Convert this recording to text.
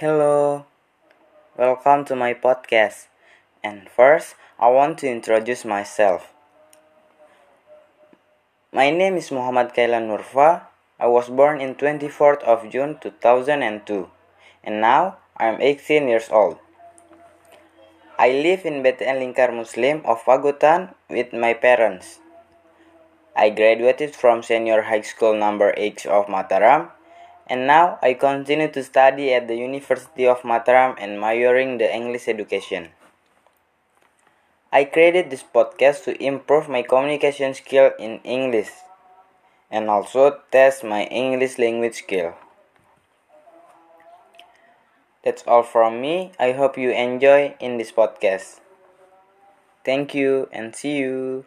Hello, welcome to my podcast. And first, I want to introduce myself. My name is Muhammad Qailan Nurva. I was born in 24th of June 2002, and now I am 18 years old. I live in BTN Lingkar Muslim of Pagutan with my parents. I graduated from Senior High School number 8 of Mataram and now I continue to study at the University of Mataram and majoring the English education. I created this podcast to improve my communication skill in English and also test my English language skill. That's all from me. I hope you enjoy in this podcast. Thank you and see you.